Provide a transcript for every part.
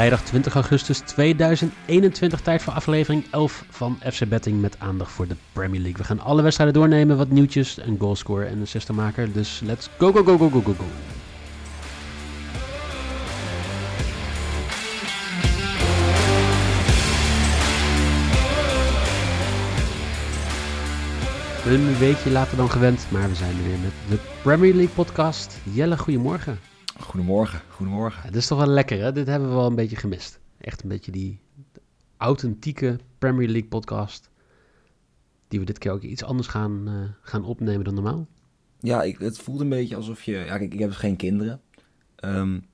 Vrijdag 20 augustus 2021, tijd voor aflevering 11 van FC Betting met aandacht voor de Premier League. We gaan alle wedstrijden doornemen, wat nieuwtjes, een goalscore en een sistermaker. Dus let's go, go, go, go, go, go, go. Een weekje later dan gewend, maar we zijn er weer met de Premier League podcast. Jelle, goedemorgen. Goedemorgen, goedemorgen. Ja, dit is toch wel lekker, hè? Dit hebben we wel een beetje gemist. Echt een beetje die authentieke Premier League podcast. Die we dit keer ook iets anders gaan, uh, gaan opnemen dan normaal. Ja, ik, het voelt een beetje alsof je... Ja, kijk, ik heb dus geen kinderen. Um,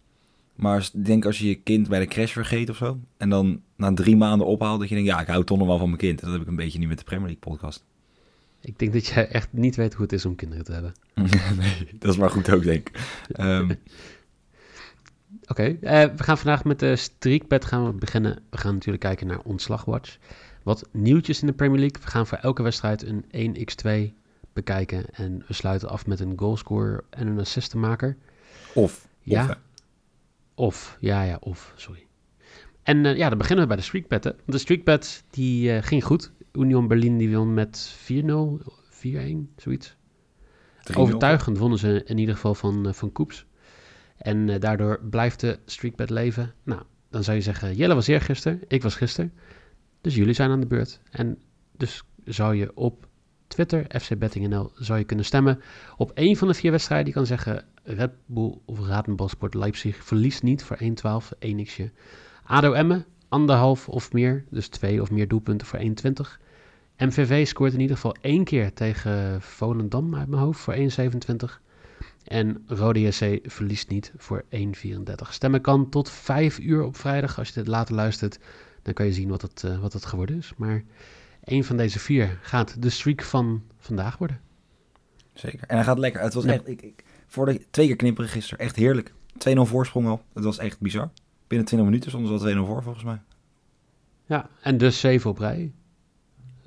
maar ik denk als je je kind bij de crash vergeet of zo... en dan na drie maanden ophaalt dat je denkt... ja, ik hou toch nog wel van mijn kind. Dat heb ik een beetje nu met de Premier League podcast. Ik denk dat jij echt niet weet hoe het is om kinderen te hebben. nee, dat is maar goed ook, denk ik. Um, Oké, okay. uh, we gaan vandaag met de streakbed gaan we beginnen. We gaan natuurlijk kijken naar ontslagwatch. Wat nieuwtjes in de Premier League. We gaan voor elke wedstrijd een 1x2 bekijken. En we sluiten af met een goalscorer en een assistenmaker. Of. Ja. Of, of. Ja, ja, of. Sorry. En uh, ja, dan beginnen we bij de streakbed. De streakbed die uh, ging goed. Union Berlin die won met 4-0, 4-1, zoiets. Overtuigend wonnen ze in ieder geval van, van Koeps. En uh, daardoor blijft de streakbed leven. Nou, dan zou je zeggen, Jelle was hier gisteren, ik was gisteren. Dus jullie zijn aan de beurt. En dus zou je op Twitter, FC BettingNL, zou je kunnen stemmen op één van de vier wedstrijden. Je kan zeggen, Red Bull of Ratenball Sport Leipzig verliest niet voor 1-12, 1 xje. ADO Emmen, anderhalf of meer, dus twee of meer doelpunten voor 1,20. MVV scoort in ieder geval één keer tegen Volendam uit mijn hoofd voor 1,27. En Rode JC verliest niet voor 1,34. Stemmen kan tot 5 uur op vrijdag. Als je dit later luistert, dan kan je zien wat het, uh, wat het geworden is. Maar één van deze vier gaat de streak van vandaag worden. Zeker. En hij gaat lekker. Het was ja. echt, ik, ik, voor de twee keer knipperen gisteren, echt heerlijk. 2-0 voorsprong al. Het was echt bizar. Binnen 20 minuten stonden ze al 2-0 voor, volgens mij. Ja, en dus 7 op rij.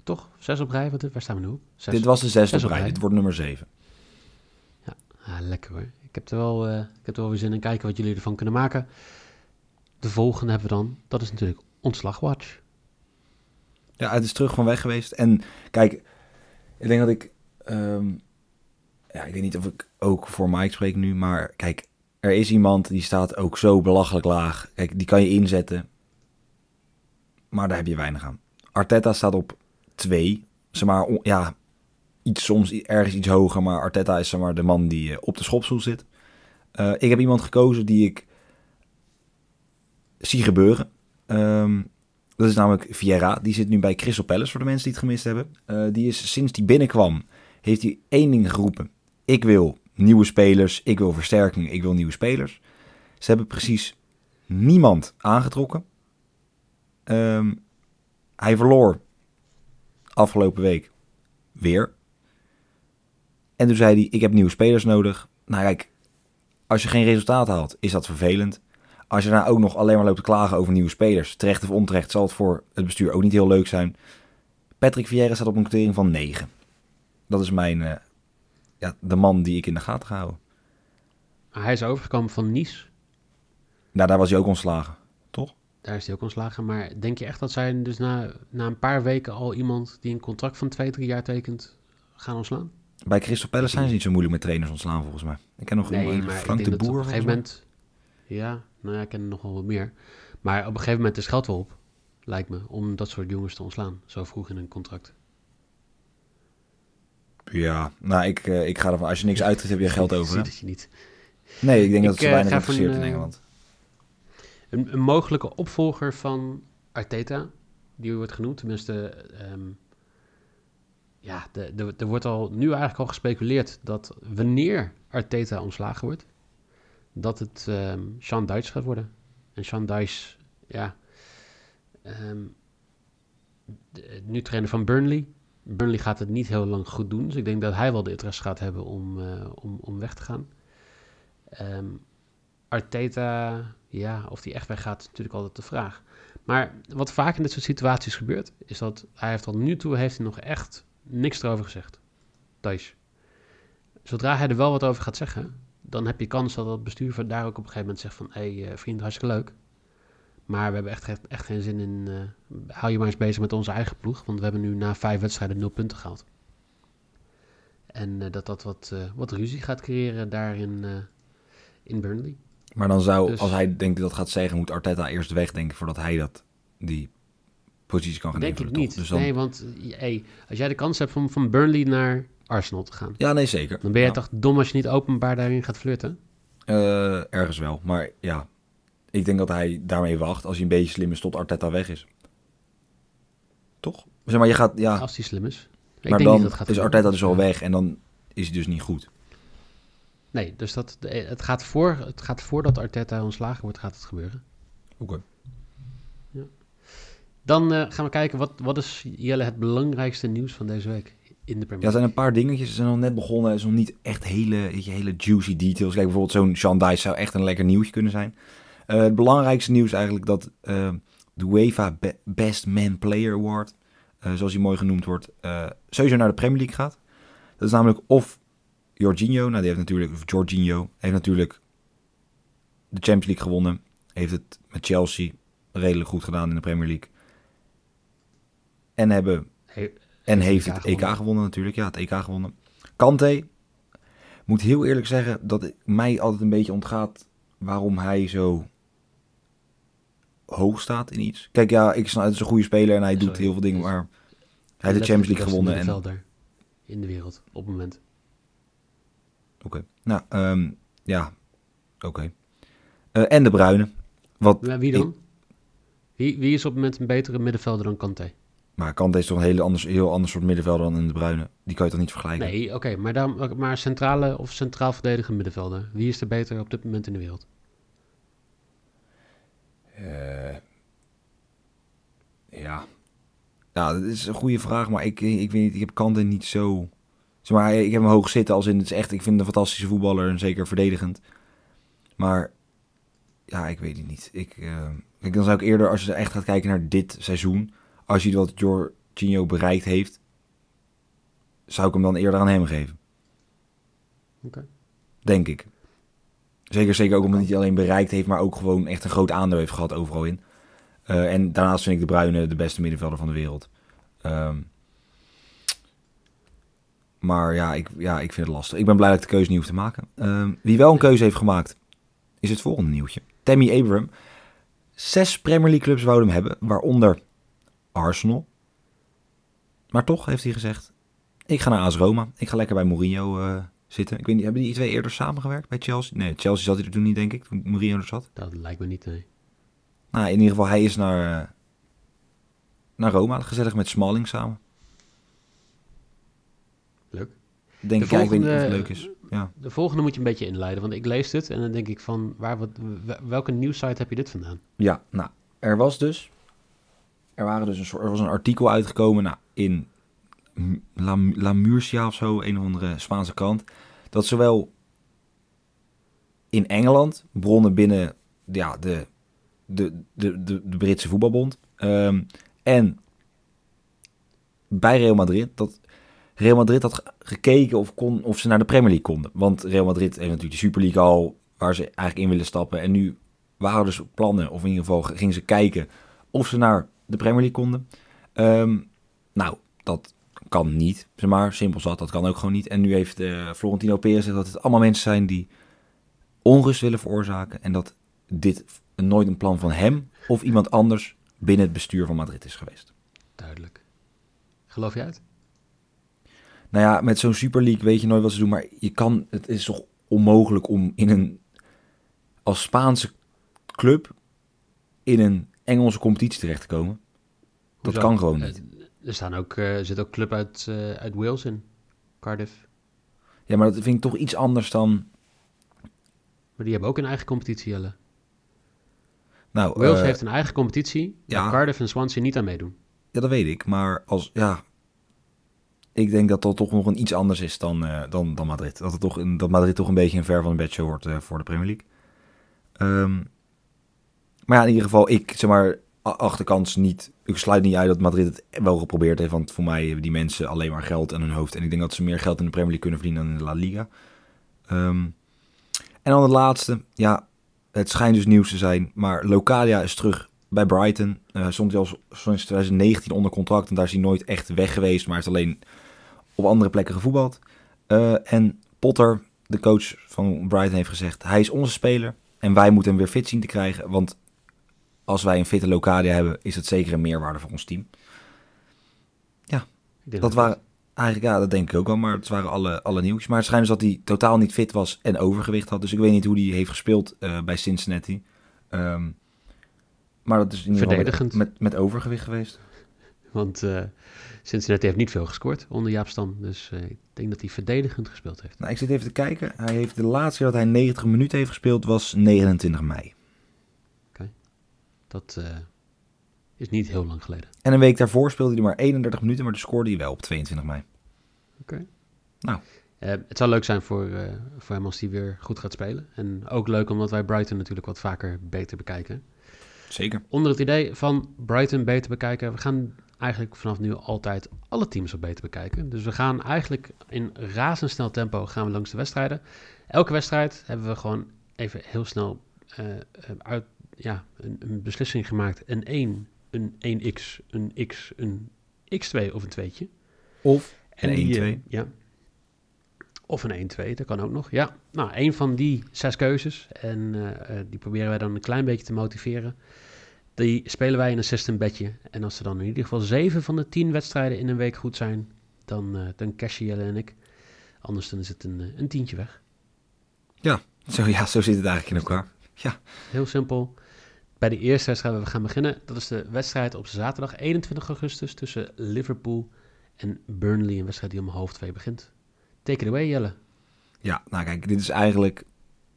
Toch? 6 op rij? Wat, waar staan we nu op? Zes, Dit was de 6 op, op rij. Dit wordt nummer 7. Ah, lekker hoor. Ik heb, er wel, uh, ik heb er wel weer zin in kijken wat jullie ervan kunnen maken. De volgende hebben we dan, dat is natuurlijk ontslagwatch. Ja, het is terug van weg geweest. En kijk, ik denk dat ik... Um, ja, ik weet niet of ik ook voor Mike spreek nu, maar kijk, er is iemand die staat ook zo belachelijk laag. Kijk, die kan je inzetten, maar daar heb je weinig aan. Arteta staat op 2. Zeg maar, ja, soms ergens iets hoger, maar Arteta is zeg maar, de man die uh, op de schopstoel zit. Uh, ik heb iemand gekozen die ik zie gebeuren. Um, dat is namelijk Vieira. Die zit nu bij Crystal Palace, voor de mensen die het gemist hebben. Uh, die is sinds die binnenkwam, heeft hij één ding geroepen. Ik wil nieuwe spelers, ik wil versterking, ik wil nieuwe spelers. Ze hebben precies niemand aangetrokken. Um, hij verloor afgelopen week weer. En toen zei hij, ik heb nieuwe spelers nodig. Nou kijk, als je geen resultaat haalt, is dat vervelend. Als je nou ook nog alleen maar loopt te klagen over nieuwe spelers, terecht of onterecht, zal het voor het bestuur ook niet heel leuk zijn. Patrick Vieira staat op een quotering van 9. Dat is mijn, uh, ja, de man die ik in de gaten ga houden. Hij is overgekomen van Nice. Nou, daar was hij ook ontslagen, toch? Daar is hij ook ontslagen, maar denk je echt dat zij dus na, na een paar weken al iemand die een contract van twee, drie jaar tekent, gaan ontslaan? Bij Crystal Palace zijn ze niet zo moeilijk met trainers ontslaan, volgens mij. Ik ken nog nee, een Frank de Boer. Op een gegeven moment, ja, nou ja, ik ken er nog wel wat meer. Maar op een gegeven moment is geld wel op, lijkt me, om dat soort jongens te ontslaan. Zo vroeg in een contract. Ja, nou, ik, uh, ik ga ervan, als je niks uittrekt, heb je geld over. Zie dat je niet. Nee, ik denk ik, dat het weinig interesseert in Engeland. Een, een, mogelijke opvolger van Arteta, die wordt genoemd, tenminste... Um, ja, er wordt al nu eigenlijk al gespeculeerd dat wanneer Arteta ontslagen wordt, dat het ehm Sean Dyche gaat worden. En Sean Dyche, ja, ehm, de- nu trainer van Burnley. Burnley gaat het niet heel lang goed doen, dus ik denk dat hij wel de interesse gaat hebben om, eh, om, om weg te gaan. Ehm, Arteta, ja, of die echt weggaat, is natuurlijk altijd de vraag. Maar wat vaak in dit soort situaties gebeurt, is dat hij heeft tot nu toe heeft hij nog echt niks erover gezegd. Thijs. Zodra hij er wel wat over gaat zeggen, dan heb je kans dat het bestuur van daar ook op een gegeven moment zegt van... hé hey, eh, vriend, hartstikke leuk. Maar we hebben echt, echt, echt geen zin in... eh, hou je maar eens bezig met onze eigen ploeg. Want we hebben nu na vijf wedstrijden nul punten gehaald. En eh, dat dat wat, wat ruzie gaat creëren daar in, in Burnley. Maar dan zou, Dus- als hij denk ik dat gaat zeggen, moet Arteta eerst weg, denk ik, voordat hij dat, die positie kan gaan Denk ik niet. Dus dan, Nee, want eh, hey, als jij de kans hebt om van Burnley naar Arsenal te gaan... Ja, nee, zeker. Dan ben je Ja. toch dom als je niet openbaar daarin gaat flirten? Eh, ergens wel. Maar ja, ik denk dat hij daarmee wacht als hij een beetje slim is tot Arteta weg is. Toch? Zeg maar, je gaat, ja, Als die slim is. Ik maar denk dan niet dat gaat is. Arteta dus al Ja. weg en dan is hij dus niet goed. Nee, dus dat, de- het, gaat voor, het gaat voordat Arteta ontslagen wordt, gaat het gebeuren. Oké. Dan eh, gaan we kijken, wat, wat is Jelle het belangrijkste nieuws van deze week in de Ja, Premier er zijn een paar dingetjes. Ze zijn nog net begonnen. Het is nog niet echt hele, hele juicy details. Kijk, bijvoorbeeld zo'n Sean Dice zou echt een lekker nieuwtje kunnen zijn. Eh, het belangrijkste nieuws is eigenlijk dat eh, de UEFA Be- Best Man Player Award, zoals hij mooi genoemd wordt, sowieso naar de Premier League gaat. Dat is namelijk of Jorginho, nou die heeft natuurlijk, of Jorginho, heeft natuurlijk de Champions League gewonnen. Heeft het met Chelsea redelijk goed gedaan in de Premier League. En hebben He- en Heeft heeft het het EK gewonnen. gewonnen natuurlijk. Ja, het EK gewonnen. Kante, moet heel eerlijk zeggen dat het mij altijd een beetje ontgaat waarom hij zo hoog staat in iets. Kijk, ja, ik snap, het is een goede speler en hij doet heel veel dingen, maar hij heeft de Champions League gewonnen. En, middenvelder in de wereld op het moment. oké, nou, ehm, ja, oké. Eh, en de Bruine. Wat, Wie dan? Wie, wie is op het moment een betere middenvelder dan Kante? Maar Kante is toch een hele anders, heel ander soort middenvelder dan in de Bruine. Die kan je toch niet vergelijken? Nee, oké, maar, maar centrale of centraal verdedigende middenvelder. Wie is er beter op dit moment in de wereld? Eh, ja. Ja, dat is een goede vraag, maar ik, ik weet niet, ik heb Kante niet zo... Zeg maar, ik heb hem hoog zitten als in, het is echt, ik vind hem een fantastische voetballer en zeker verdedigend. Maar, ja, ik weet het niet. Ik, eh, kijk, dan zou ik eerder, als je echt gaat kijken naar dit seizoen, als je wat Jorginho bereikt heeft, zou ik hem dan eerder aan hem geven. Oké. Denk ik. Zeker, zeker ook omdat hij niet alleen bereikt heeft, maar ook gewoon echt een groot aandeel heeft gehad overal in. Eh, en daarnaast vind ik de Bruyne de beste middenvelder van de wereld. Ehm, maar ja ik, ja, ik vind het lastig. Ik ben blij dat ik de keuze niet hoef te maken. Ehm, wie wel een keuze heeft gemaakt, is het volgende nieuwtje. Tammy Abraham. Zes Premier League clubs wouden hem hebben, waaronder Arsenal. Maar toch heeft hij gezegd, ik ga naar AS Roma. Ik ga lekker bij Mourinho eh, zitten. Ik weet niet, hebben die twee eerder samengewerkt bij Chelsea? Nee, Chelsea zat hij er toen niet, denk ik, toen Mourinho er zat. Dat lijkt me niet, nee. Nou, in ieder geval, hij is naar, eh, naar Roma, gezellig met Smalling samen. Leuk. Denk De ik, ja, ik weet niet of het volgende- leuk is. Ja. De volgende moet je een beetje inleiden, want ik lees dit en dan denk ik van, waar, wat, wel- welke nieuwssite heb je dit vandaan? ja, nou, er was dus, er, waren dus een soort, er was een artikel uitgekomen nou, in La, La Murcia of zo, een of andere Spaanse krant, dat zowel in Engeland, bronnen binnen ja, de, de, de, de, de Britse voetbalbond, ehm, en bij Real Madrid, dat Real Madrid had ge- gekeken of, kon, of ze naar de Premier League konden. Want Real Madrid heeft natuurlijk de Super League al, waar ze eigenlijk in willen stappen. En nu waren dus plannen, of in ieder geval gingen ze kijken of ze naar de Premier League konden. Ehm, nou, dat kan niet, zeg maar. Simpel zat, dat kan ook gewoon niet. En nu heeft eh, Florentino Perez gezegd dat het allemaal mensen zijn die onrust willen veroorzaken. En dat dit nooit een plan van hem of iemand anders binnen het bestuur van Madrid is geweest. Duidelijk. Geloof je uit? Nou ja, met zo'n Super League weet je nooit wat ze doen, maar je kan, het is toch onmogelijk om in een, als Spaanse club, in een Engelse competitie terecht te komen. Dat Hoezo? kan gewoon Eh, niet. Er staan ook, eh, er zit ook club uit, eh, uit Wales in. Cardiff. Ja, maar dat vind ik toch iets anders dan... Maar die hebben ook een eigen competitie, Jelle. Nou, Wales heeft een eigen competitie, ja. waar Cardiff en Swansea niet aan meedoen. Ja, dat weet ik. Maar als, ja... Ik denk dat dat toch nog een iets anders is dan, dan, dan Madrid. Dat, het toch een, dat Madrid toch een beetje een ver van een bedshow wordt voor de Premier League. Ehm, maar ja, in ieder geval, ik zeg maar, a- achterkants niet... Ik sluit niet uit dat Madrid het wel geprobeerd heeft. Want voor mij hebben die mensen alleen maar geld aan hun hoofd. En ik denk dat ze meer geld in de Premier League kunnen verdienen dan in de La Liga. Ehm, en dan het laatste. Ja, het schijnt dus nieuws te zijn. Maar Locadia is terug bij Brighton. Eh stond hij al sinds 2019 onder contract. En daar is hij nooit echt weg geweest. Maar hij heeft alleen op andere plekken gevoetbald. Eh, en Potter, de coach van Brighton, heeft gezegd... Hij is onze speler. En wij moeten hem weer fit zien te krijgen. Want als wij een fitte Locadia hebben... is dat zeker een meerwaarde voor ons team. Ik denk Dat waren eigenlijk, ja, dat denk ik ook wel, maar het waren alle, alle nieuws. Maar het schijnt dus dat hij totaal niet fit was en overgewicht had. Dus ik weet niet hoe hij heeft gespeeld eh, bij Cincinnati. Ehm, maar dat is in ieder geval met, Verdedigend. met, met overgewicht geweest. Want eh Cincinnati heeft niet veel gescoord onder Jaap Stam. Dus eh, ik denk dat hij verdedigend gespeeld heeft. Nou, ik zit even te kijken. Hij heeft de laatste keer dat hij 90 minuten heeft gespeeld was 29 mei. Dat eh, is niet heel lang geleden. En een week daarvoor speelde hij maar 31 minuten, maar toen scoorde hij wel op 22 mei. Eh, het zou leuk zijn voor, eh, voor hem als hij weer goed gaat spelen. En ook leuk omdat wij Brighton natuurlijk wat vaker beter bekijken. Zeker. Onder het idee van Brighton beter bekijken. We gaan eigenlijk vanaf nu altijd alle teams wat beter bekijken. Dus we gaan eigenlijk in razendsnel tempo gaan we langs de wedstrijden. Elke wedstrijd hebben we gewoon even heel snel eh, uit, ja, een, een beslissing gemaakt. Een 1, een 1x, een x, een x2 of een 2'tje. Of En een die, 1-2. eh, ja. Of een 1-2, dat kan ook nog. Ja, nou, een van die zes keuzes. En eh, eh, die proberen wij dan een klein beetje te motiveren. Die spelen wij in een system bedje. En als er dan in ieder geval zeven van de tien wedstrijden in een week goed zijn, dan, dan cashen Jelle en ik. Anders dan is het een, een tientje weg. Zo, ja, zo zit het eigenlijk in elkaar. Heel simpel. Bij de eerste wedstrijd waar we gaan beginnen, dat is de wedstrijd op zaterdag 21 augustus tussen Liverpool en Burnley. Een wedstrijd die om half twee begint. Take it away, Jelle. Ja, nou kijk, dit is eigenlijk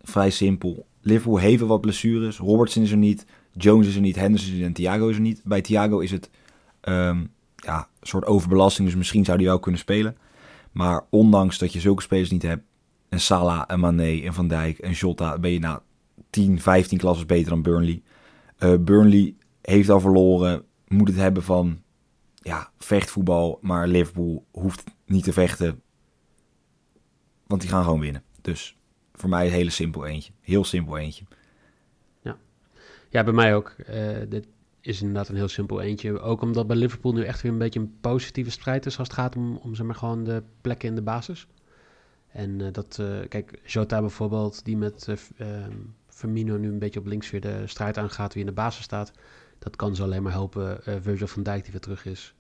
vrij simpel. Liverpool heeft wat blessures. Robertson is er niet, Jones is er niet, Henderson is er niet en Thiago is er niet. Bij Thiago is het ehm, ja, een soort overbelasting, dus misschien zou hij wel kunnen spelen. Maar ondanks dat je zulke spelers niet hebt, en Salah, en Mane, en Van Dijk, en Jota, ben je nou 10, 15 klassen beter dan Burnley. Eh, Burnley heeft al verloren, moet het hebben van ja, vechtvoetbal, maar Liverpool hoeft niet te vechten, want die gaan gewoon winnen. Dus voor mij een hele simpel eentje. Heel simpel eentje. Ja, bij mij ook. Eh, dit is inderdaad een heel simpel eentje. Ook omdat bij Liverpool nu echt weer een beetje een positieve strijd is als het gaat om, om zeg maar, gewoon de plekken in de basis. En eh, dat, kijk, Jota bijvoorbeeld, die met eh, ehm, Firmino nu een beetje op links weer de strijd aangaat, wie in de basis staat. Dat kan ze alleen maar helpen. Eh, Virgil van Dijk die weer terug is.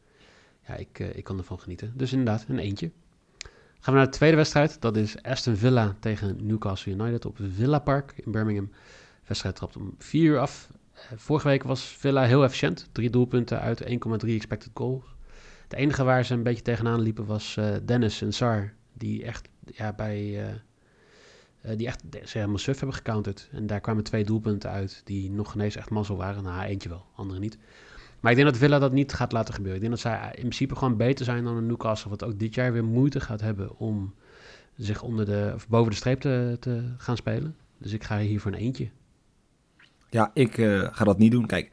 Ja, ik, eh, ik kan ervan genieten. Dus inderdaad, een eentje. Gaan we naar de tweede wedstrijd. Dat is Aston Villa tegen Newcastle United op Villa Park in Birmingham. De wedstrijd trapt om 4 uur af. Eh, vorige week was Villa heel efficiënt. Drie doelpunten uit 1,3 expected goals. Het enige waar ze een beetje tegenaan liepen was Dennis en Sar. Die echt, ja, bij, eh, die echt ze helemaal suf hebben gecounterd. En daar kwamen twee doelpunten uit die nog ineens echt mazzel waren. Nou, eentje wel, andere niet. Maar ik denk dat Villa dat niet gaat laten gebeuren. Ik denk dat zij in principe gewoon beter zijn dan een Newcastle. Wat ook dit jaar weer moeite gaat hebben om zich onder de, of boven de streep te, te gaan spelen. Dus ik ga hier voor een eentje. Ja, ik eh, ga dat niet doen. Kijk,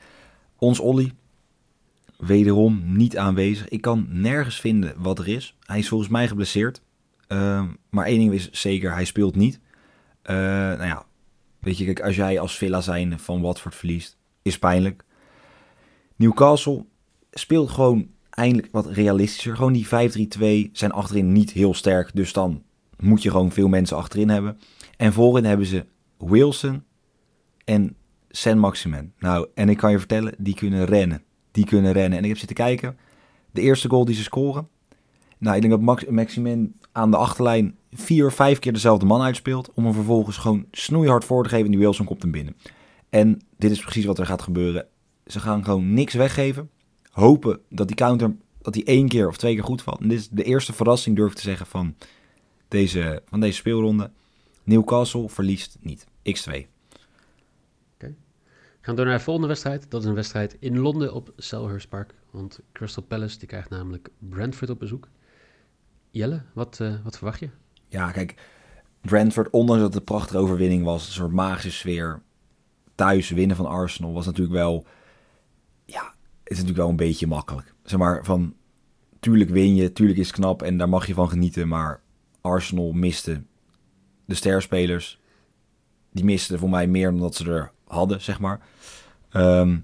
ons Olly, wederom niet aanwezig. Ik kan nergens vinden wat er is. Hij is volgens mij geblesseerd. Ehm, maar één ding is zeker, hij speelt niet. Eh, nou ja, weet je, kijk, als jij als Villa zijn van Watford verliest, is pijnlijk. Newcastle speelt gewoon eindelijk wat realistischer. Gewoon die 5-3-2 zijn achterin niet heel sterk. Dus dan moet je gewoon veel mensen achterin hebben. En voorin hebben ze Wilson en San Maximen. Nou, en ik kan je vertellen, die kunnen rennen. Die kunnen rennen. En ik heb zitten kijken. De eerste goal die ze scoren. Nou, ik denk dat Max Maximin aan de achterlijn vier vijf keer dezelfde man uitspeelt. Om hem vervolgens gewoon snoeihard voor te geven. En die Wilson komt hem binnen. En dit is precies wat er gaat gebeuren. Ze gaan gewoon niks weggeven. Hopen dat die counter dat hij één keer of twee keer goed valt. Dit is de eerste verrassing, durf ik te zeggen, van deze, van deze speelronde. Newcastle verliest niet. X2. Gaan we door naar de volgende wedstrijd. Dat is een wedstrijd in Londen op Selhurst Park. Want Crystal Palace die krijgt namelijk Brentford op bezoek. Jelle, wat, eh, wat verwacht je? Ja, kijk, Brentford, ondanks dat het een prachtige overwinning was, een soort magische sfeer, thuis winnen van Arsenal was natuurlijk wel, ja, is natuurlijk wel een beetje makkelijk. Zeg maar, van, tuurlijk win je, tuurlijk is knap en daar mag je van genieten, maar Arsenal miste de sterspelers. Die misten voor mij meer dan dat ze er hadden, zeg maar. Ehm,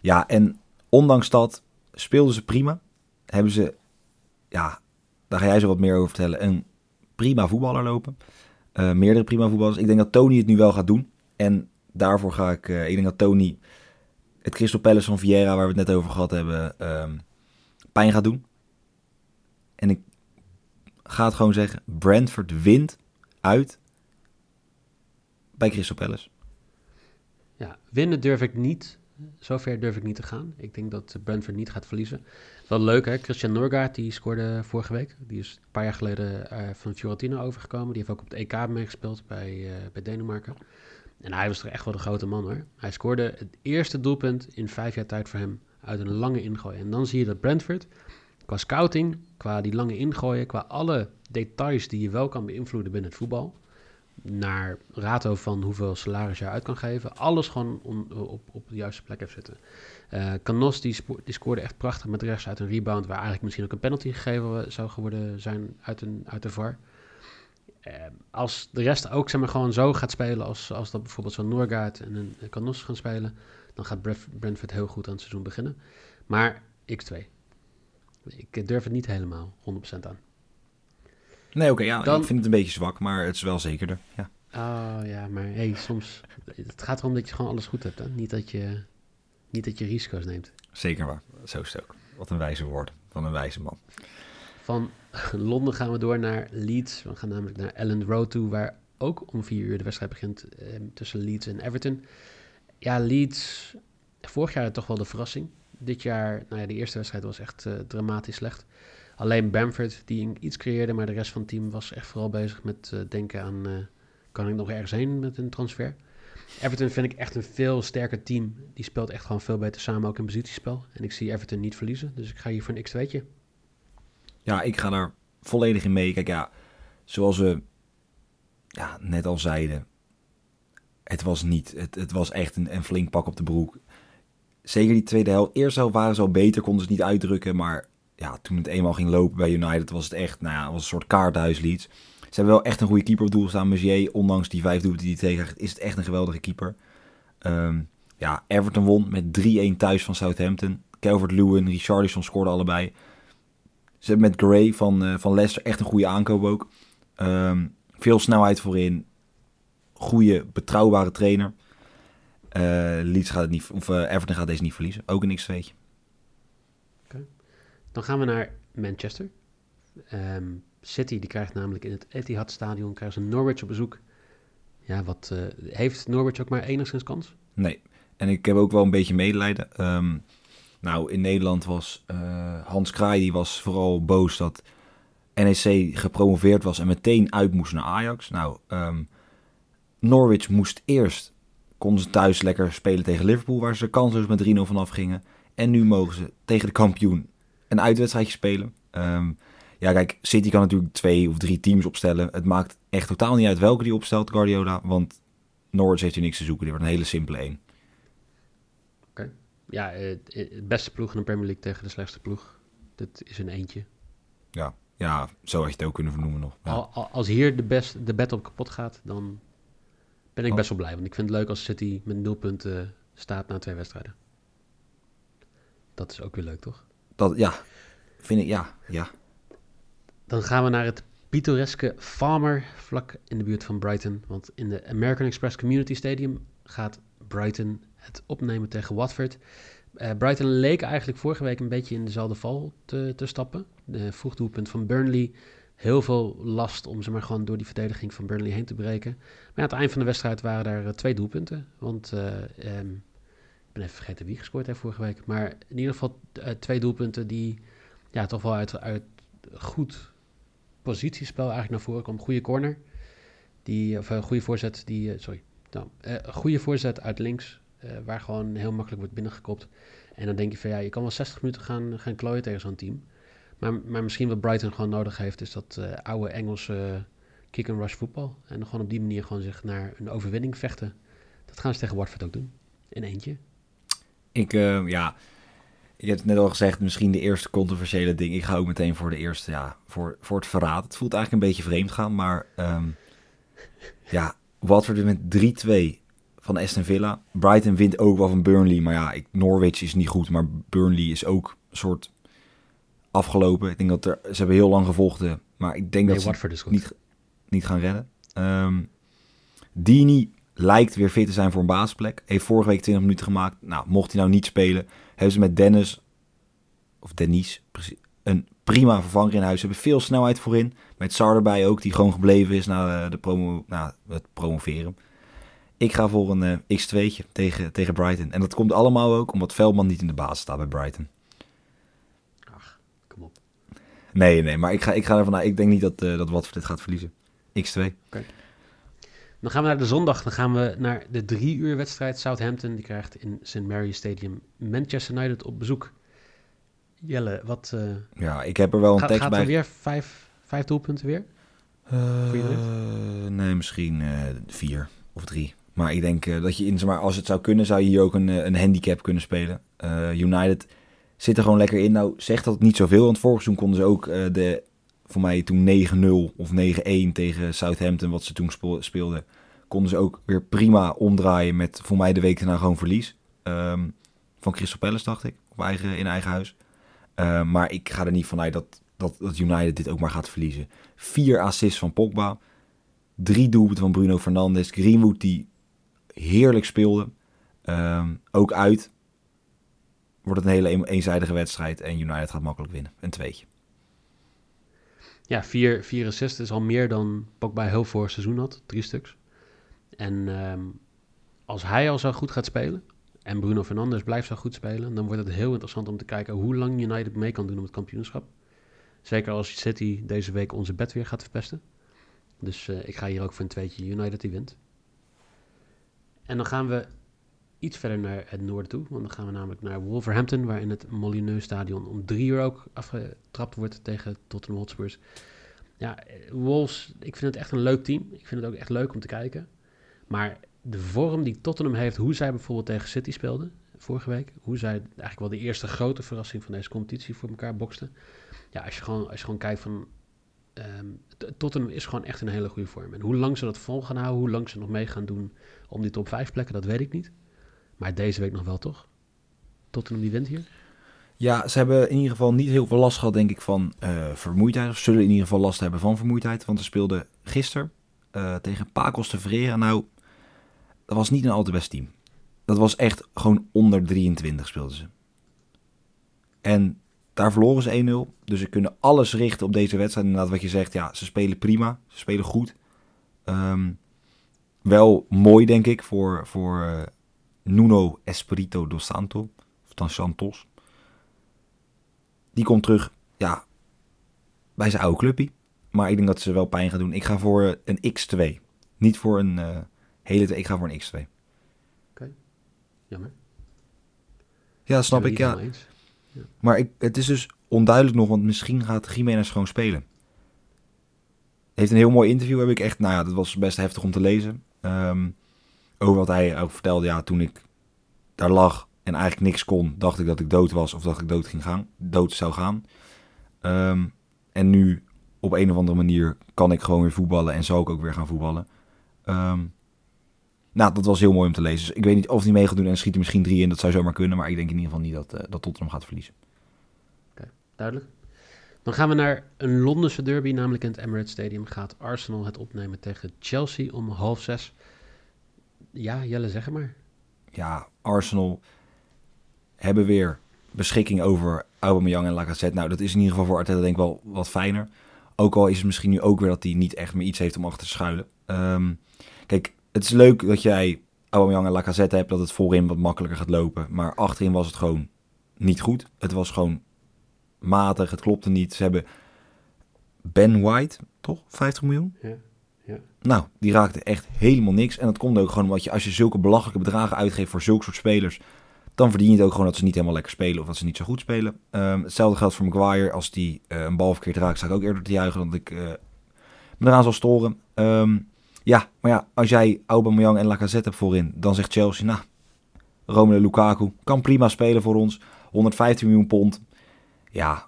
ja, en ondanks dat speelden ze prima. Hebben ze, ja, daar ga jij zo wat meer over vertellen, een prima voetballer lopen. Uh, meerdere prima voetballers. Ik denk dat Tony het nu wel gaat doen. En daarvoor ga ik, uh, ik denk dat Tony het Crystal Palace van Vieira, waar we het net over gehad hebben, um, pijn gaat doen. En ik ga het gewoon zeggen, Brentford wint uit bij Crystal Palace. Ja, winnen durf ik niet. Zover durf ik niet te gaan. Ik denk dat Brentford niet gaat verliezen. Wel leuk hè, Christian Norgaard die scoorde vorige week. Die is een paar jaar geleden uh, van Fiorentina overgekomen. Die heeft ook op het EK meegespeeld bij, uh, bij Denemarken. En hij was er echt wel de grote man hoor. Hij scoorde het eerste doelpunt in vijf jaar tijd voor hem uit een lange ingooi. En dan zie je dat Brentford qua scouting, qua die lange ingooien, qua alle details die je wel kan beïnvloeden binnen het voetbal naar rato van hoeveel salaris je uit kan geven. Alles gewoon op, op de juiste plek heeft zitten. Uh, Canos die, scoorde echt prachtig met rechts uit een rebound... waar eigenlijk misschien ook een penalty gegeven zou geworden zijn uit, een, uit de VAR. Uh, als de rest ook zeg maar, gewoon zo gaat spelen... als, als dat bijvoorbeeld zo'n Noorgaard en een Canos gaan spelen... dan gaat Brentford heel goed aan het seizoen beginnen. Maar X2. Ik durf het niet helemaal 100% aan. Nee, oké, ja, dan... ik vind het een beetje zwak, maar het is wel zekerder. Ja. Oh ja, maar hey, soms. Het gaat erom dat je gewoon alles goed hebt, hè? Niet dat je, niet dat je risico's neemt. Zeker waar, zo is het ook. Wat een wijze woord van een wijze man. Van Londen gaan we door naar Leeds. We gaan namelijk naar Ellen Road toe, waar ook om vier uur de wedstrijd begint eh, tussen Leeds en Everton. Ja, Leeds, vorig jaar toch wel de verrassing. Dit jaar, nou ja, de eerste wedstrijd was echt uh, dramatisch slecht. Alleen Bamford die iets creëerde, maar de rest van het team was echt vooral bezig met uh, denken aan... Uh, kan ik nog ergens heen met een transfer? Everton vind ik echt een veel sterker team. Die speelt echt gewoon veel beter samen, ook in positiespel. En ik zie Everton niet verliezen, dus ik ga hier voor een x-2'tje. Ja, ik ga daar volledig in mee. Kijk, ja, zoals we ja, net al zeiden... Het was niet, het, het was echt een, flink pak op de broek. Zeker die tweede helft. Eerste helft waren ze al beter, konden ze het niet uitdrukken, maar ja, toen het eenmaal ging lopen bij United was het echt, nou ja, was een soort kaarthuislied. Ze hebben wel echt een goede keeper op doel staan. Mercier, ondanks die vijf doelpunten die hij tegen is het echt een geweldige keeper. Um, ja, Everton won met 3-1 thuis van Southampton. Calvert-Lewin, Richarlison scoorden allebei. Ze hebben met Gray van, uh, van Leicester echt een goede aankoop ook. Um, veel snelheid voorin. Goede, betrouwbare trainer. Uh, Leeds gaat het niet, of uh, Everton gaat deze niet verliezen. Ook een x-2'tje. Dan gaan we naar Manchester. Um, City die krijgt namelijk in het Etihad Stadion krijgen ze Norwich op bezoek. Ja, wat uh, heeft Norwich ook maar enigszins kans? Nee. En ik heb ook wel een beetje medelijden. Um, nou, in Nederland was uh, Hans Kraai die was vooral boos dat NEC gepromoveerd was en meteen uit moest naar Ajax. Nou, um, Norwich moest eerst konden ze thuis lekker spelen tegen Liverpool, waar ze kansloos met 3-0 vanaf gingen. En nu mogen ze tegen de kampioen een uitwedstrijdje spelen. Um, ja, kijk, City kan natuurlijk twee of drie teams opstellen. Het maakt echt totaal niet uit welke die opstelt, Guardiola. Want Norwich heeft hier niks te zoeken. Die wordt een hele simpele één. Oké. Ja, het, beste ploeg in de Premier League tegen de slechtste ploeg. Dat is een eentje. Ja, ja zo had je het ook kunnen vernoemen nog. Ja. Als hier de, best, de bed op kapot gaat, dan ben ik oh. best wel blij. Want ik vind het leuk als City met nul punten staat na twee wedstrijden. Dat is ook weer leuk, toch? Dat, ja, vind ik, ja, ja. Dan gaan we naar het pittoreske Farmer, vlak in de buurt van Brighton. Want in de American Express Community Stadium gaat Brighton het opnemen tegen Watford. Uh, Brighton leek eigenlijk vorige week een beetje in dezelfde val te, te stappen. De vroegdoelpunt van Burnley. Heel veel last om ze maar gewoon door die verdediging van Burnley heen te breken. Maar aan het eind van de wedstrijd waren er uh, twee doelpunten. Want um, ik ben even vergeten wie gescoord heeft vorige week. Maar in ieder geval twee doelpunten die ja, toch wel uit, uit goed positiespel eigenlijk naar voren kwam. Goede corner. Die, of een goede voorzet. Die, uh, sorry. Nou, goede voorzet uit links. Waar gewoon heel makkelijk wordt binnengekopt. En dan denk je van ja, je kan wel 60 minuten gaan, gaan klooien tegen zo'n team. Maar, maar misschien wat Brighton gewoon nodig heeft, is dat oude Engelse kick-and-rush voetbal. En gewoon op die manier gewoon zich naar een overwinning vechten. Dat gaan ze tegen Watford ook doen. In eentje. Ik, ja, je hebt het net al gezegd, misschien de eerste controversiële ding. Ik ga ook meteen voor de eerste, ja, voor, voor het verraad. Het voelt eigenlijk een beetje vreemd gaan, maar um, ja, Watford met 3-2 van Aston Villa. Brighton wint ook wel van Burnley, maar ja, ik, Norwich is niet goed, maar Burnley is ook een soort afgelopen. Ik denk dat er, ze hebben heel lang gevochten, maar ik denk nee, dat Watford ze niet, niet gaan redden. Um, Dini lijkt weer fit te zijn voor een basisplek. Heeft vorige week 20 minuten gemaakt. Nou, mocht hij nou niet spelen, hebben ze met Dennis, of Denise, een prima vervanger in huis. Ze hebben veel snelheid voorin. Met Sar erbij ook, die gewoon gebleven is na, de promo, na het promoveren. Ik ga voor een uh, X2'tje tegen, tegen Brighton. En dat komt allemaal ook omdat Veldman niet in de basis staat bij Brighton. Ach, kom op. Nee, nee, maar ik ga, ik ga ervan uit. Ik denk niet dat, uh, dat Watford dit gaat verliezen. X2. Okay. Dan gaan we naar de zondag. Dan gaan we naar de drie uur wedstrijd. Southampton die krijgt in St. Mary's Stadium Manchester United op bezoek. Jelle, wat... Uh, ja, ik heb er wel een gaat, tekst gaat bij. er weer vijf, vijf doelpunten weer? Uh, nee, misschien uh, vier of drie. Maar ik denk dat je in, maar, als het zou kunnen, zou je hier ook een, een handicap kunnen spelen. United zit er gewoon lekker in. Nou, zegt dat niet zoveel, want vorig seizoen konden ze ook de voor mij toen 9-0 of 9-1 tegen Southampton, wat ze toen speelden, konden ze ook weer prima omdraaien met voor mij de week daarna gewoon verlies. Um, van Crystal Palace, dacht ik, op eigen, in eigen huis. Uh, maar ik ga er niet vanuit dat, dat, dat United dit ook maar gaat verliezen. Vier assists van Pogba, drie doelpunten van Bruno Fernandes, Greenwood die heerlijk speelde. Um, ook uit wordt het een hele eenzijdige wedstrijd en United gaat makkelijk winnen. Een tweetje ja, vier, vier assists is al meer dan Pogba heel vorig seizoen had. Drie stuks. En um, als hij al zo goed gaat spelen en Bruno Fernandes blijft zo goed spelen, dan wordt het heel interessant om te kijken hoe lang United mee kan doen om het kampioenschap. Zeker als City deze week onze bed weer gaat verpesten. Dus uh, ik ga hier ook voor een tweetje United die wint. En dan gaan we iets verder naar het noorden toe. Want dan gaan we namelijk naar Wolverhampton, waarin het Molineux Stadion om drie uur ook afgetrapt wordt tegen Tottenham Hotspurs. Ja, Wolves, ik vind het echt een leuk team. Ik vind het ook echt leuk om te kijken. Maar de vorm die Tottenham heeft, hoe zij bijvoorbeeld tegen City speelden vorige week, hoe zij eigenlijk wel de eerste grote verrassing van deze competitie voor elkaar boksten. Ja, als je gewoon, als je gewoon kijkt van um, Tottenham is gewoon echt in een hele goede vorm. En hoe lang ze dat vol gaan houden, hoe lang ze nog mee gaan doen om die top 5 plekken, dat weet ik niet. Maar deze week nog wel, toch? Tottenham die wint hier? Ja, ze hebben in ieder geval niet heel veel last gehad, denk ik, van uh, vermoeidheid. Of zullen in ieder geval last hebben van vermoeidheid. Want ze speelden gisteren uh, tegen Pacos de Verera. Nou, dat was niet een al te best team. Dat was echt gewoon onder 23 speelden ze. En daar verloren ze 1-0. Dus ze kunnen alles richten op deze wedstrijd. Inderdaad, wat je zegt, ja, ze spelen prima. Ze spelen goed. Um, wel mooi, denk ik, voor, voor uh, Nuno Espirito dos Santo, of dan Santos. Die komt terug, ja, bij zijn oude clubje. Maar ik denk dat ze wel pijn gaan doen. Ik ga voor een X2. Niet voor een uh, hele... Ik ga voor een X2. Oké, okay. jammer. Ja, snap ik, ja. ja. Maar ik, het is dus onduidelijk nog, want misschien gaat Jiménez gewoon spelen. Heeft een heel mooi interview, heb ik echt... Nou ja, dat was best heftig om te lezen. Um, over wat hij ook vertelde. Ja, toen ik daar lag en eigenlijk niks kon, dacht ik dat ik dood was of dat ik dood, ging gaan, dood zou gaan. Um, en nu op een of andere manier kan ik gewoon weer voetballen en zou ik ook weer gaan voetballen. Um, nou, dat was heel mooi om te lezen. Dus ik weet niet of hij mee gaat doen en schiet er misschien drie in. Dat zou zomaar kunnen, maar ik denk in ieder geval niet dat, uh, dat Tottenham gaat verliezen. Oké, okay, duidelijk. Dan gaan we naar een Londense derby, namelijk in het Emirates Stadium. Gaat Arsenal het opnemen tegen Chelsea om half zes. Ja, Jelle, zeg maar. Ja, Arsenal hebben weer beschikking over Aubameyang en Lacazette. Nou, dat is in ieder geval voor Arteta denk ik wel wat fijner. Ook al is het misschien nu ook weer dat hij niet echt meer iets heeft om achter te schuilen. Um, kijk, het is leuk dat jij Aubameyang en Lacazette hebt, dat het voorin wat makkelijker gaat lopen. Maar achterin was het gewoon niet goed. Het was gewoon matig, het klopte niet. Ze hebben Ben White, toch? 50 miljoen? Ja, ja. Nou, die raakte echt helemaal niks. En dat komt ook gewoon omdat je, als je zulke belachelijke bedragen uitgeeft voor zulke soort spelers, dan verdien je het ook gewoon dat ze niet helemaal lekker spelen of dat ze niet zo goed spelen. Ehm, hetzelfde geldt voor Maguire. Als die eh, een bal verkeerd raakt, sta ik ook eerder te juichen dan dat ik eh, me eraan zal storen. Ehm, ja, maar ja, als jij Aubameyang en Lacazette hebt voorin, dan zegt Chelsea, nou, Romelu Lukaku kan prima spelen voor ons. 115 miljoen pond. Ja,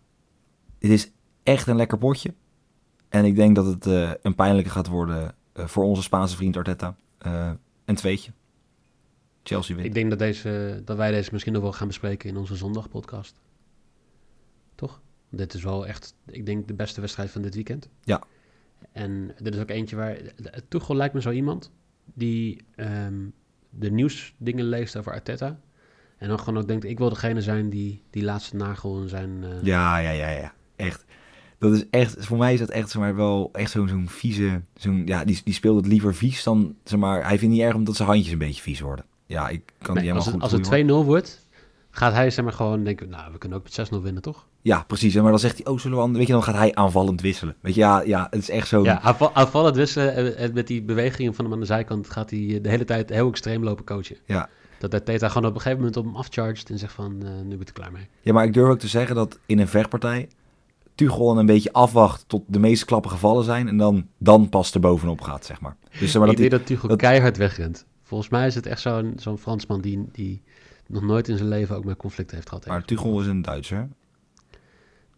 dit is echt een lekker potje. En ik denk dat het eh, een pijnlijke gaat worden eh, voor onze Spaanse vriend Arteta. Eh, een tweetje. Chelsea wint. Ik denk dat, deze, dat wij deze misschien nog wel gaan bespreken in onze zondagpodcast. Toch? Dit is wel echt, ik denk, de beste wedstrijd van dit weekend. Ja. En dit is ook eentje waar... Tuchel lijkt me zo iemand die ehm, de nieuwsdingen leest over Arteta. En dan gewoon ook denkt, ik wil degene zijn die die laatste nagel in zijn... eh, Ja, ja, ja, ja. Echt. Dat is echt, voor mij is dat echt zeg maar, wel echt zo'n zo'n vieze. Zo'n, ja, die, die speelt het liever vies dan. Zeg maar, hij vindt niet erg omdat zijn handjes een beetje vies worden. Ja, ik kan nee, die als helemaal het, goed als het 2-0 wordt, gaat hij zeg maar gewoon denken, nou, we kunnen ook met 6-0 winnen, toch? Ja, precies. Maar dan zegt hij, oh, zullen we... Weet je, dan gaat hij aanvallend wisselen. Weet je, ja, ja het is echt zo... Ja, aanval- aanvallend wisselen en, en met die bewegingen van hem aan de zijkant gaat hij eh, de hele tijd heel extreem lopen coachen. Ja. Dat de Teta gewoon op een gegeven moment op hem afcharged en zegt van, eh, nu ben ik er klaar mee. Ja, maar ik durf ook te zeggen dat in een vechtpartij... Tuchel een beetje afwacht tot de meeste klappen gevallen zijn... en dan, dan pas er bovenop gaat, zeg maar. Dus maar, ik dat denk dat Tuchel dat- keihard wegrent. Volgens mij is het echt zo'n zo'n Fransman die, die nog nooit in zijn leven ook met conflicten heeft gehad. maar. Tuchel is een Duitser.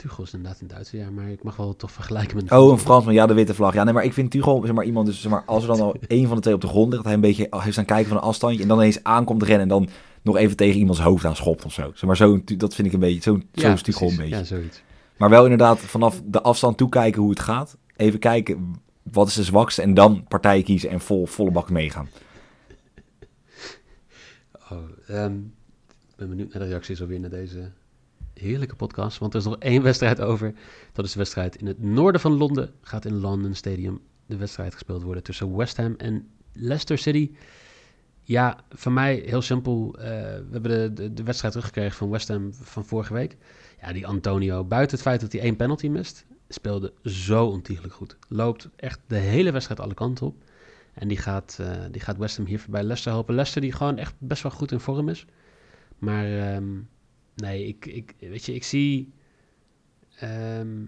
Tuchel is inderdaad een Duitser, ja, maar ik mag wel toch vergelijken met... Oh, een Fransman. Ja, de witte vlag. Ja, nee, maar ik vind Tuchel, zeg maar, iemand... Dus, zeg maar, als er dan al één van de twee op de grond ligt... dat hij een beetje heeft staan kijken van een afstandje... en dan ineens aankomt rennen... en dan nog even tegen iemands hoofd aan schopt of zo. Zeg maar, zo, dat vind ik een beetje... Zo, zo ja, is Tuchel een beetje. Ja, zoiets. Maar wel inderdaad vanaf de afstand toekijken hoe het gaat. Even kijken wat is de zwakste en dan partijen kiezen en vol, volle bak meegaan. Oh, ehm, ik ben benieuwd naar de reacties alweer naar deze heerlijke podcast. Want er is nog één wedstrijd over. Dat is de wedstrijd in het noorden van Londen. Gaat in London Stadium de wedstrijd gespeeld worden tussen West Ham en Leicester City. Ja, voor mij heel simpel. eh, we hebben de, de, wedstrijd teruggekregen van West Ham van vorige week. Ja, die Antonio, buiten het feit dat hij één penalty mist, speelde zo ontiegelijk goed. Loopt echt de hele wedstrijd alle kanten op. En die gaat, eh, die gaat West Ham hier voorbij Leicester helpen. Leicester die gewoon echt best wel goed in vorm is. Maar ehm, nee, ik, ik, weet je, ik zie... ehm,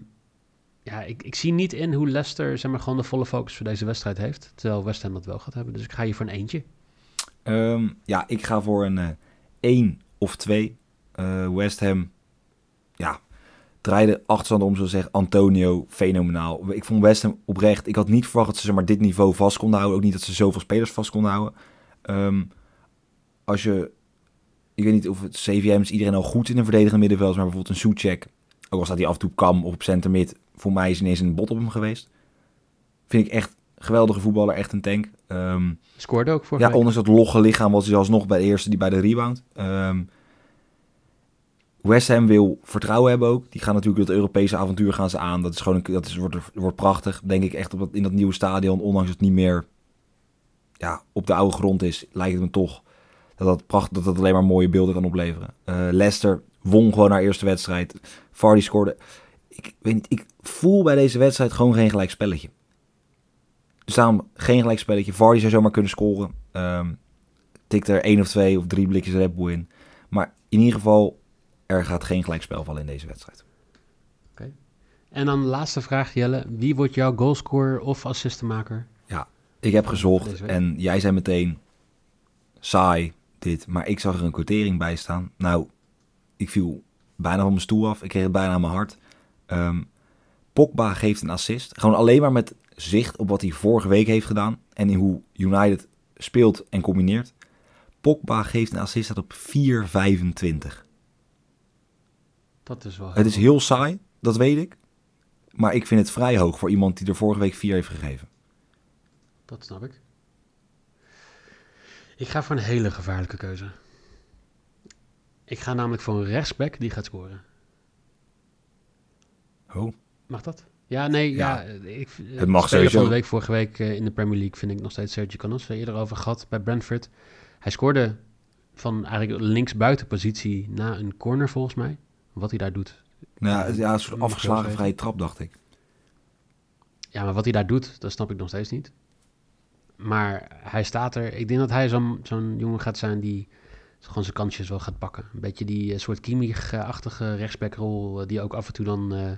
ja, ik, ik zie niet in hoe Leicester zeg maar, gewoon de volle focus voor deze wedstrijd heeft. Terwijl West Ham dat wel gaat hebben. Dus ik ga hier voor een eentje. Ehm, ja, ik ga voor een eh 1 of 2. Eh, West Ham, ja, draaide achterstand om, zo zeg Antonio, fenomenaal. Ik vond West Ham oprecht, ik had niet verwacht dat ze maar, dit niveau vast konden houden. Ook niet dat ze zoveel spelers vast konden houden. Ehm, als je, ik weet niet of het CVM is iedereen al goed in een verdedigende middenveld, maar bijvoorbeeld een Soetjek, ook al staat hij af en toe kam op center mid, voor mij is ineens een bot op hem geweest. Vind ik echt geweldige voetballer, echt een tank. Ehm, Scoorde ook vorige ja, week. ondanks dat logge lichaam was hij alsnog bij de eerste die bij de rebound. Ehm West Ham wil vertrouwen hebben ook. Die gaan natuurlijk het Europese avontuur gaan ze aan. Dat is gewoon een, dat is, wordt, wordt prachtig. Denk ik echt op dat, in dat nieuwe stadion. Ondanks dat het niet meer ja, op de oude grond is, lijkt het me toch dat dat, pracht, dat, dat alleen maar mooie beelden kan opleveren. Eh, Leicester won gewoon haar eerste wedstrijd. Vardy scoorde. Ik weet niet, ik voel bij deze wedstrijd gewoon geen gelijk spelletje. Dus daarom geen gelijk spelletje. Vardy zou zomaar kunnen scoren. Ehm tikt er één of twee of drie blikjes Red Bull in. Maar in ieder geval, er gaat geen gelijkspel vallen in deze wedstrijd. En dan de laatste vraag, Jelle. Wie wordt jouw goalscorer of assistenmaker? Ik heb gezocht en jij zei meteen saai dit, maar ik zag er een quotering bij staan. Nou, ik viel bijna van mijn stoel af. Ik kreeg het bijna aan mijn hart. Ehm, Pogba geeft een assist. Gewoon alleen maar met zicht op wat hij vorige week heeft gedaan en in hoe United speelt en combineert. Pogba geeft een assist dat op 4,25. Dat is wel Het is heel saai, dat weet ik. Maar ik vind het vrij hoog voor iemand die er vorige week 4 heeft gegeven. Dat snap ik. Ik ga voor een hele gevaarlijke keuze. Ik ga namelijk voor een rechtsback die gaat scoren. Oh. Mag dat? Ja, nee, ja. Ja, ik, het mag sowieso. van de week vorige week eh, in de Premier League vind ik nog steeds Sergio Canos. We eerder over gehad bij Brentford. Hij scoorde van eigenlijk linksbuitenpositie na een corner volgens mij. Wat hij daar doet Nou, ja, een soort afgeslagen vrije trap, dacht ik. Ja, maar wat hij daar doet, dat snap ik nog steeds niet. Maar hij staat er. Ik denk dat hij zo'n zo'n jongen gaat zijn die gewoon zijn kansjes wel gaat pakken. Een beetje die eh, soort Kimmich-achtige rechtsbackrol eh, die ook af en toe dan eh,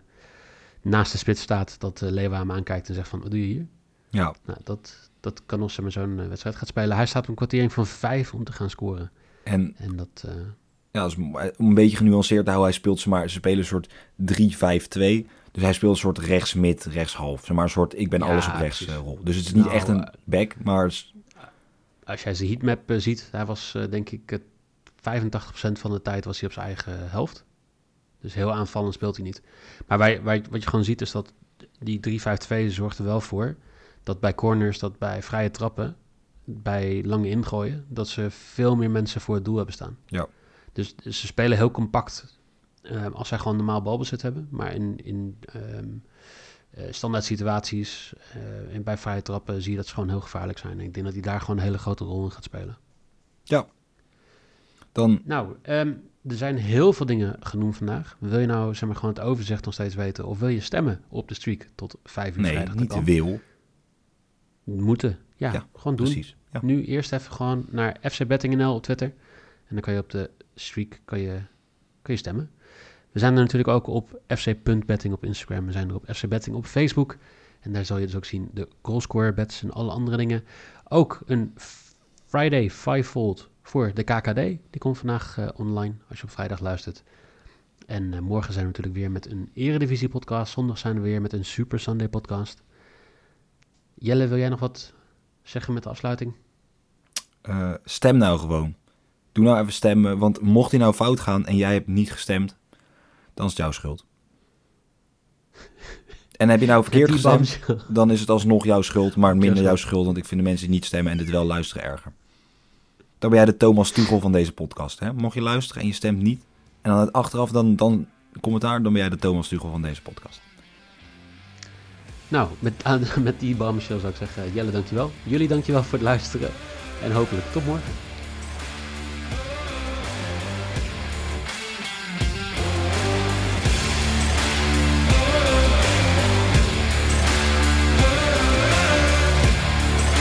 naast de spits staat. Dat uh, Leeuwen hem aankijkt en zegt van, wat doe je hier? Ja, Nou, dat, dat kan als ze maar zo'n wedstrijd gaat spelen. Hij staat op een kwartiering van vijf om te gaan scoren. en En dat... ja, dat is om een beetje genuanceerd te houden, hij speelt ze maar, ze spelen een soort 3-5-2. Dus hij speelt een soort rechts-mid, rechts-half. Zeg maar een soort ik ben Ja, alles op rechts precies. eh, rol. Dus het is niet Nou, echt een eh, back, maar is- als jij zijn heatmap eh, ziet, hij was eh, denk ik eh, 85% van de tijd was hij op zijn eigen helft. Dus heel aanvallend speelt hij niet. Maar wij, wij, wat je gewoon ziet is dat die 3-5-2 zorgt er wel voor dat bij corners, dat bij vrije trappen, bij lange ingooien, dat ze veel meer mensen voor het doel hebben staan. Ja. Dus, dus ze spelen heel compact eh, als zij gewoon normaal balbezit hebben. Maar in, in ehm, eh, standaard situaties eh, en bij vrije trappen zie je dat ze gewoon heel gevaarlijk zijn. En ik denk dat hij daar gewoon een hele grote rol in gaat spelen. dan Nou, ehm, er zijn heel veel dingen genoemd vandaag. Wil je nou zeg maar, gewoon het overzicht nog steeds weten? Of wil je stemmen op de streak tot vijf uur nee, vrijdag? Dat niet wil. Moeten. Ja, Ja, gewoon doen. Precies. Ja. Nu eerst even gewoon naar FC Betting NL op Twitter. En dan kan je op de streak kan je, kan je stemmen. We zijn er natuurlijk ook op fc.betting op Instagram. We zijn er op FC Betting op Facebook. En daar zal je dus ook zien de goalscorer bets en alle andere dingen. Ook een Friday Fivefold voor de KKD. Die komt vandaag eh, online als je op vrijdag luistert. En eh, morgen zijn we natuurlijk weer met een Eredivisie podcast. Zondag zijn we weer met een Super Sunday podcast. Jelle, wil jij nog wat zeggen met de afsluiting? Eh, stem nou gewoon. Doe nou even stemmen, want mocht hij nou fout gaan en jij hebt niet gestemd, dan is het jouw schuld. En heb je nou verkeerd gestemd, dan is het alsnog jouw schuld, maar minder jouw schuld, want ik vind de mensen die niet stemmen en dit wel luisteren erger. Dan ben jij de Thomas Tuchel van deze podcast. Hè? Mocht je luisteren en je stemt niet, en dan het achteraf dan, dan commentaar, dan ben jij de Thomas Tuchel van deze podcast. Nou, met, met die bombshell zou ik zeggen, Jelle dankjewel. Jullie dankjewel voor het luisteren. En hopelijk tot morgen.